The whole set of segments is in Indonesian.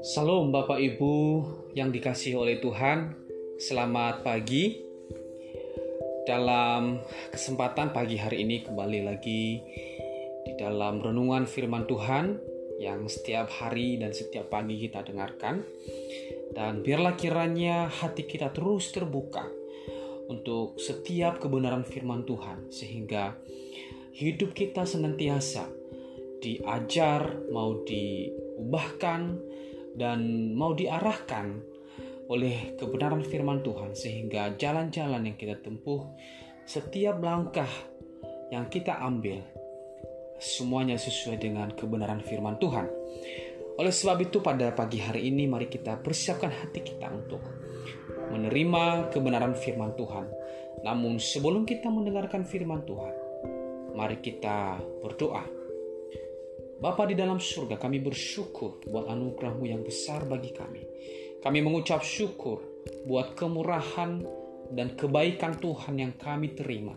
Salam Bapak Ibu yang dikasihi oleh Tuhan, selamat pagi. Dalam kesempatan pagi hari ini kembali lagi di dalam renungan firman Tuhan yang setiap hari dan setiap pagi kita dengarkan. Dan biarlah kiranya hati kita terus terbuka untuk setiap kebenaran firman Tuhan sehingga hidup kita senantiasa diajar mau diubahkan dan mau diarahkan oleh kebenaran firman Tuhan sehingga jalan-jalan yang kita tempuh setiap langkah yang kita ambil semuanya sesuai dengan kebenaran firman Tuhan. Oleh sebab itu pada pagi hari ini mari kita persiapkan hati kita untuk menerima kebenaran firman Tuhan. Namun sebelum kita mendengarkan firman Tuhan, mari kita berdoa. Bapa di dalam surga, kami bersyukur buat anugerahmu yang besar bagi kami. Kami mengucap syukur buat kemurahan dan kebaikan Tuhan yang kami terima.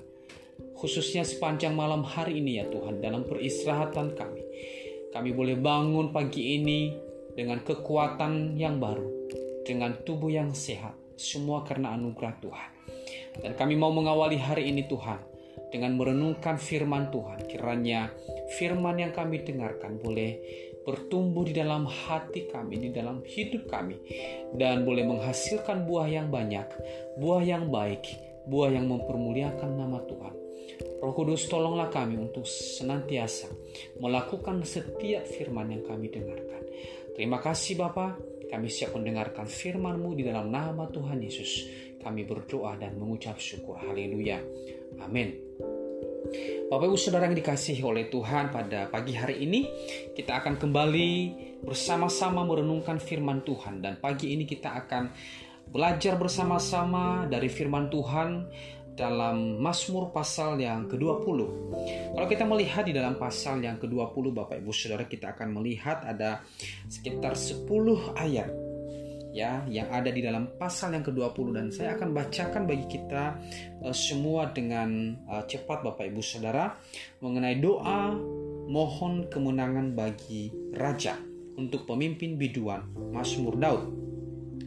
Khususnya sepanjang malam hari ini ya Tuhan, dalam peristirahatan kami. Kami boleh bangun pagi ini dengan kekuatan yang baru, dengan tubuh yang sehat, semua karena anugerah Tuhan. Dan kami mau mengawali hari ini Tuhan, dengan merenungkan firman Tuhan. Kiranya firman yang kami dengarkan boleh bertumbuh di dalam hati kami, di dalam hidup kami, dan boleh menghasilkan buah yang banyak, buah yang baik, buah yang mempermuliakan nama Tuhan. Roh Kudus tolonglah kami untuk senantiasa melakukan setiap firman yang kami dengarkan. Terima kasih Bapa, kami siap mendengarkan firman-Mu di dalam nama Tuhan Yesus. Kami berdoa dan mengucap syukur. Haleluya. Amin. Bapak Ibu Saudara yang dikasihi oleh Tuhan pada pagi hari ini kita akan kembali bersama-sama merenungkan firman Tuhan dan pagi ini kita akan belajar bersama-sama dari firman Tuhan dalam Mazmur pasal yang ke-20. Kalau kita melihat di dalam pasal yang ke-20 Bapak Ibu Saudara kita akan melihat ada sekitar 10 ayat ya yang ada di dalam pasal yang ke-20 dan saya akan bacakan bagi kita uh, semua dengan uh, cepat Bapak Ibu Saudara mengenai doa mohon kemenangan bagi raja untuk pemimpin biduan Mazmur Daud.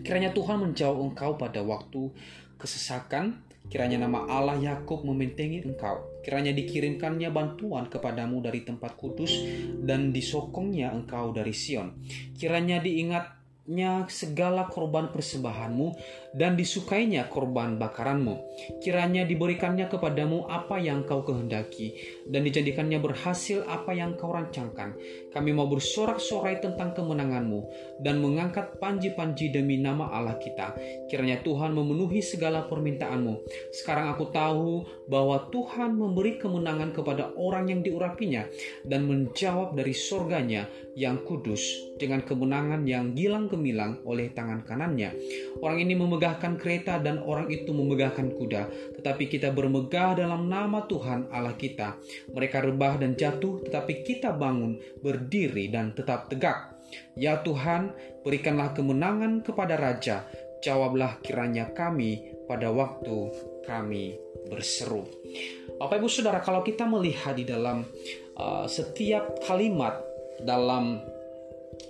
Kiranya Tuhan menjauh engkau pada waktu kesesakan, kiranya nama Allah Yakub membentengi engkau. Kiranya dikirimkannya bantuan kepadamu dari tempat kudus dan disokongnya engkau dari Sion. Kiranya diingat nya segala korban persembahanmu dan disukainya korban bakaranmu. Kiranya diberikannya kepadamu apa yang kau kehendaki dan dijadikannya berhasil apa yang kau rancangkan. Kami mau bersorak-sorai tentang kemenanganmu dan mengangkat panji-panji demi nama Allah kita. Kiranya Tuhan memenuhi segala permintaanmu. Sekarang aku tahu bahwa Tuhan memberi kemenangan kepada orang yang diurapinya dan menjawab dari sorganya yang kudus dengan kemenangan yang gilang gemilang oleh tangan kanannya. Orang ini memegahkan kereta dan orang itu memegahkan kuda, tetapi kita bermegah dalam nama Tuhan Allah kita. Mereka rebah dan jatuh, tetapi kita bangun, berdiri dan tetap tegak. Ya Tuhan, berikanlah kemenangan kepada raja. Jawablah kiranya kami pada waktu kami berseru. Bapak Ibu Saudara, kalau kita melihat di dalam uh, setiap kalimat dalam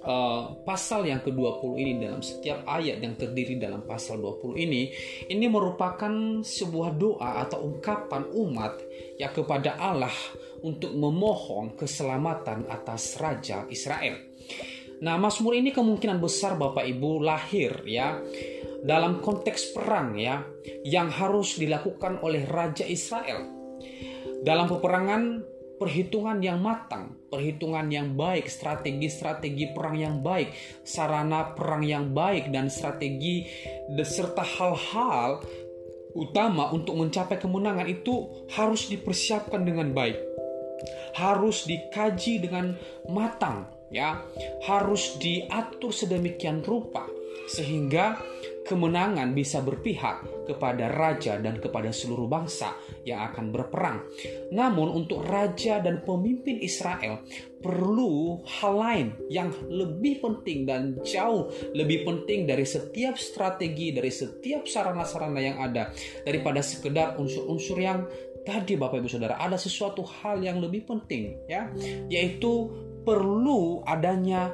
uh, pasal yang ke-20 ini dalam setiap ayat yang terdiri dalam pasal 20 ini ini merupakan sebuah doa atau ungkapan umat ya kepada Allah untuk memohon keselamatan atas raja Israel. Nah, Mazmur ini kemungkinan besar Bapak Ibu lahir ya dalam konteks perang ya yang harus dilakukan oleh raja Israel. Dalam peperangan perhitungan yang matang, perhitungan yang baik, strategi-strategi perang yang baik, sarana perang yang baik, dan strategi serta hal-hal utama untuk mencapai kemenangan itu harus dipersiapkan dengan baik, harus dikaji dengan matang, ya, harus diatur sedemikian rupa sehingga kemenangan bisa berpihak kepada raja dan kepada seluruh bangsa yang akan berperang. Namun untuk raja dan pemimpin Israel perlu hal lain yang lebih penting dan jauh lebih penting dari setiap strategi, dari setiap sarana-sarana yang ada daripada sekedar unsur-unsur yang tadi Bapak Ibu Saudara ada sesuatu hal yang lebih penting ya, yaitu perlu adanya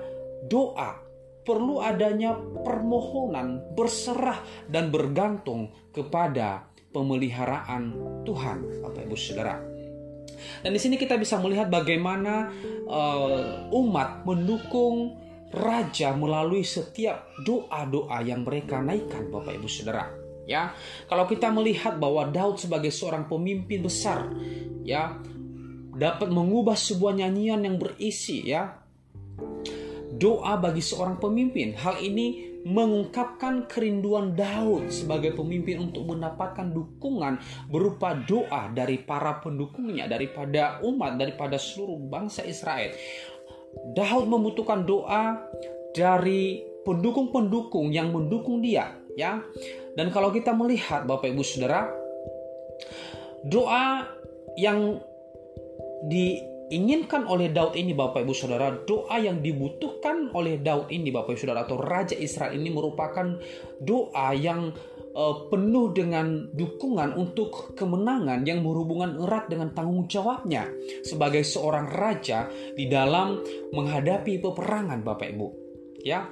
doa, perlu adanya permohonan, berserah dan bergantung kepada pemeliharaan Tuhan, Bapak Ibu Saudara. Dan di sini kita bisa melihat bagaimana uh, umat mendukung raja melalui setiap doa-doa yang mereka naikkan Bapak Ibu Saudara. Ya, kalau kita melihat bahwa Daud sebagai seorang pemimpin besar, ya, dapat mengubah sebuah nyanyian yang berisi ya doa bagi seorang pemimpin. Hal ini mengungkapkan kerinduan Daud sebagai pemimpin untuk mendapatkan dukungan berupa doa dari para pendukungnya, daripada umat, daripada seluruh bangsa Israel. Daud membutuhkan doa dari pendukung-pendukung yang mendukung dia, ya. Dan kalau kita melihat Bapak Ibu Saudara, doa yang diinginkan oleh Daud ini Bapak Ibu Saudara, doa yang dibutuhkan oleh Daud ini Bapak Ibu Saudara atau Raja Israel ini merupakan doa yang uh, penuh dengan dukungan untuk kemenangan yang berhubungan erat dengan tanggung jawabnya sebagai seorang raja di dalam menghadapi peperangan Bapak Ibu. Ya.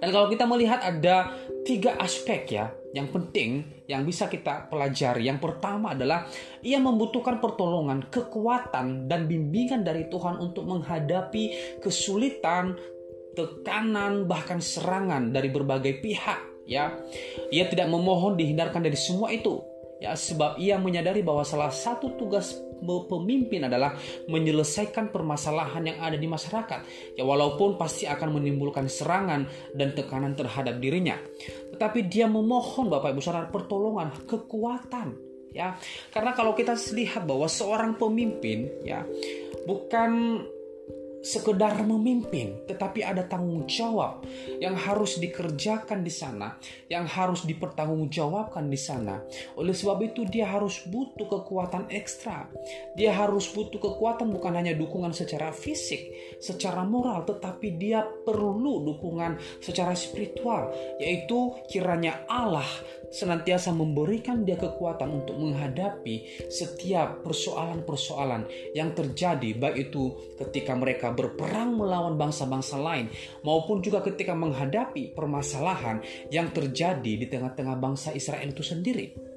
Dan kalau kita melihat ada tiga aspek ya yang penting yang bisa kita pelajari. Yang pertama adalah ia membutuhkan pertolongan, kekuatan dan bimbingan dari Tuhan untuk menghadapi kesulitan, tekanan bahkan serangan dari berbagai pihak ya. Ia tidak memohon dihindarkan dari semua itu ya sebab ia menyadari bahwa salah satu tugas pemimpin adalah menyelesaikan permasalahan yang ada di masyarakat ya walaupun pasti akan menimbulkan serangan dan tekanan terhadap dirinya tetapi dia memohon Bapak Ibu Saudara pertolongan kekuatan ya. Karena kalau kita lihat bahwa seorang pemimpin ya bukan sekedar memimpin, tetapi ada tanggung jawab yang harus dikerjakan di sana, yang harus dipertanggungjawabkan di sana. Oleh sebab itu dia harus butuh kekuatan ekstra. Dia harus butuh kekuatan bukan hanya dukungan secara fisik, secara moral, tetapi dia perlu dukungan secara spiritual, yaitu kiranya Allah senantiasa memberikan dia kekuatan untuk menghadapi setiap persoalan-persoalan yang terjadi baik itu ketika mereka berperang melawan bangsa-bangsa lain maupun juga ketika menghadapi permasalahan yang terjadi di tengah-tengah bangsa Israel itu sendiri.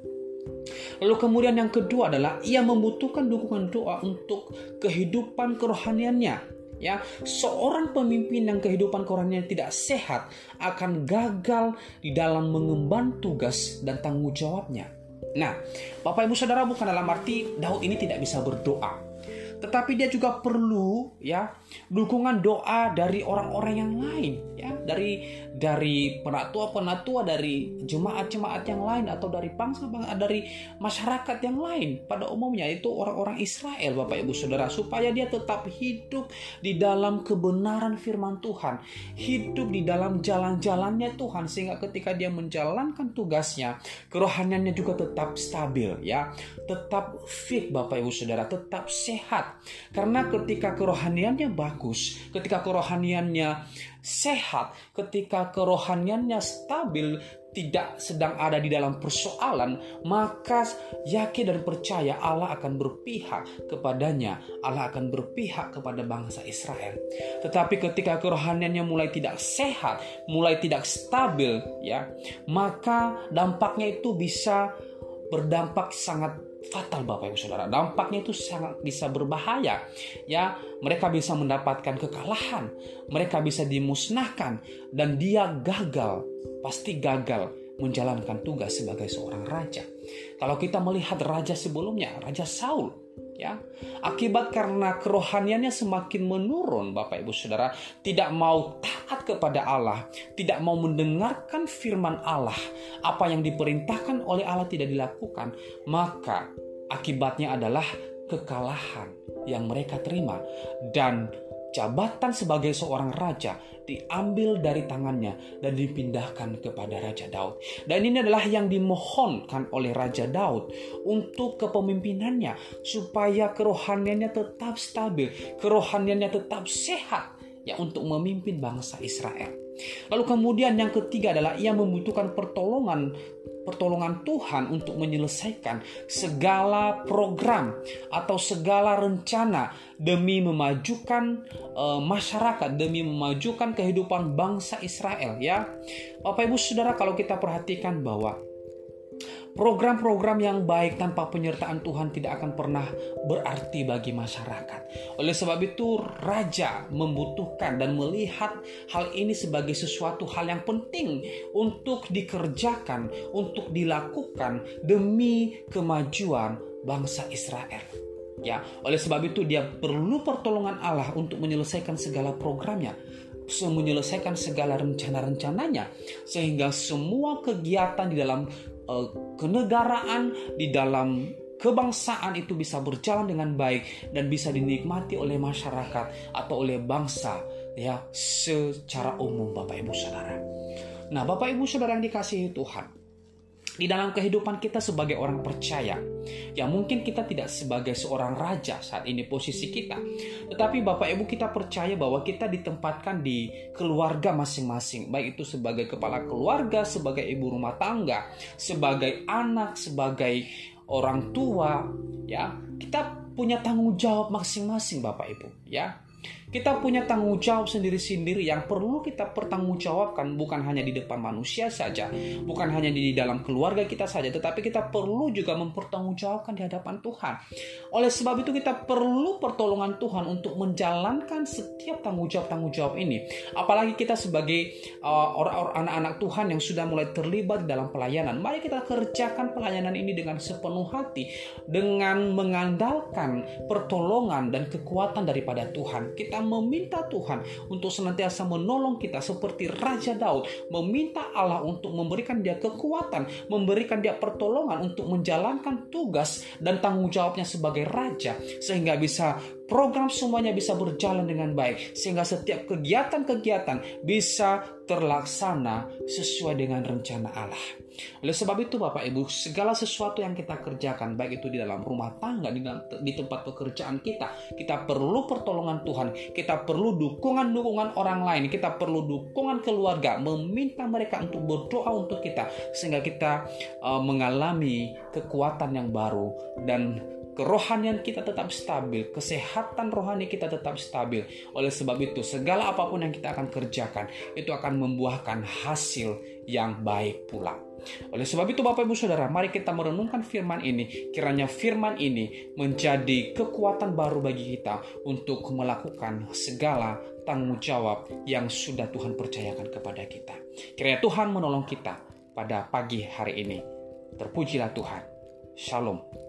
Lalu kemudian yang kedua adalah ia membutuhkan dukungan doa untuk kehidupan kerohaniannya ya seorang pemimpin yang kehidupan korannya tidak sehat akan gagal di dalam mengemban tugas dan tanggung jawabnya. Nah, Bapak Ibu Saudara bukan dalam arti Daud ini tidak bisa berdoa tetapi dia juga perlu ya dukungan doa dari orang-orang yang lain ya. Dari dari penatua-penatua dari jemaat-jemaat yang lain atau dari bangsa bangsa dari masyarakat yang lain. Pada umumnya itu orang-orang Israel Bapak Ibu Saudara supaya dia tetap hidup di dalam kebenaran firman Tuhan. Hidup di dalam jalan-jalannya Tuhan sehingga ketika dia menjalankan tugasnya kerohaniannya juga tetap stabil ya. Tetap fit Bapak Ibu Saudara tetap sehat karena ketika kerohaniannya bagus, ketika kerohaniannya sehat, ketika kerohaniannya stabil, tidak sedang ada di dalam persoalan, maka yakin dan percaya Allah akan berpihak kepadanya. Allah akan berpihak kepada bangsa Israel. Tetapi ketika kerohaniannya mulai tidak sehat, mulai tidak stabil, ya, maka dampaknya itu bisa berdampak sangat fatal Bapak Ibu Saudara. Dampaknya itu sangat bisa berbahaya. Ya, mereka bisa mendapatkan kekalahan, mereka bisa dimusnahkan dan dia gagal, pasti gagal menjalankan tugas sebagai seorang raja. Kalau kita melihat raja sebelumnya, Raja Saul, ya akibat karena kerohaniannya semakin menurun Bapak Ibu Saudara tidak mau taat kepada Allah tidak mau mendengarkan firman Allah apa yang diperintahkan oleh Allah tidak dilakukan maka akibatnya adalah kekalahan yang mereka terima dan jabatan sebagai seorang raja diambil dari tangannya dan dipindahkan kepada Raja Daud. Dan ini adalah yang dimohonkan oleh Raja Daud untuk kepemimpinannya supaya kerohaniannya tetap stabil, kerohaniannya tetap sehat ya untuk memimpin bangsa Israel. Lalu kemudian yang ketiga adalah ia membutuhkan pertolongan pertolongan Tuhan untuk menyelesaikan segala program atau segala rencana demi memajukan uh, masyarakat, demi memajukan kehidupan bangsa Israel ya. Bapak Ibu Saudara kalau kita perhatikan bahwa Program-program yang baik tanpa penyertaan Tuhan tidak akan pernah berarti bagi masyarakat. Oleh sebab itu, raja membutuhkan dan melihat hal ini sebagai sesuatu hal yang penting untuk dikerjakan, untuk dilakukan demi kemajuan bangsa Israel. Ya, oleh sebab itu dia perlu pertolongan Allah untuk menyelesaikan segala programnya menyelesaikan segala rencana-rencananya sehingga semua kegiatan di dalam uh, kenegaraan di dalam kebangsaan itu bisa berjalan dengan baik dan bisa dinikmati oleh masyarakat atau oleh bangsa ya secara umum Bapak Ibu Saudara. Nah, Bapak Ibu Saudara yang dikasihi Tuhan, di dalam kehidupan kita sebagai orang percaya. Ya mungkin kita tidak sebagai seorang raja saat ini posisi kita. Tetapi Bapak Ibu kita percaya bahwa kita ditempatkan di keluarga masing-masing. Baik itu sebagai kepala keluarga, sebagai ibu rumah tangga, sebagai anak, sebagai orang tua. Ya kita punya tanggung jawab masing-masing Bapak Ibu. Ya kita punya tanggung jawab sendiri-sendiri yang perlu kita pertanggungjawabkan bukan hanya di depan manusia saja, bukan hanya di dalam keluarga kita saja, tetapi kita perlu juga mempertanggungjawabkan di hadapan Tuhan. Oleh sebab itu kita perlu pertolongan Tuhan untuk menjalankan setiap tanggung jawab-tanggung jawab ini. Apalagi kita sebagai uh, orang-orang anak-anak Tuhan yang sudah mulai terlibat dalam pelayanan, mari kita kerjakan pelayanan ini dengan sepenuh hati, dengan mengandalkan pertolongan dan kekuatan daripada Tuhan. Kita meminta Tuhan untuk senantiasa menolong kita seperti Raja Daud meminta Allah untuk memberikan dia kekuatan, memberikan dia pertolongan untuk menjalankan tugas dan tanggung jawabnya sebagai raja sehingga bisa program semuanya bisa berjalan dengan baik sehingga setiap kegiatan-kegiatan bisa terlaksana sesuai dengan rencana Allah. Oleh sebab itu Bapak Ibu, segala sesuatu yang kita kerjakan baik itu di dalam rumah tangga, di, dalam, di tempat pekerjaan kita, kita perlu pertolongan Tuhan, kita perlu dukungan-dukungan orang lain, kita perlu dukungan keluarga, meminta mereka untuk berdoa untuk kita sehingga kita uh, mengalami kekuatan yang baru dan kerohanian kita tetap stabil, kesehatan rohani kita tetap stabil. Oleh sebab itu, segala apa pun yang kita akan kerjakan itu akan membuahkan hasil yang baik pula. Oleh sebab itu Bapak Ibu Saudara, mari kita merenungkan firman ini. Kiranya firman ini menjadi kekuatan baru bagi kita untuk melakukan segala tanggung jawab yang sudah Tuhan percayakan kepada kita. Kiranya Tuhan menolong kita pada pagi hari ini. Terpujilah Tuhan. Shalom.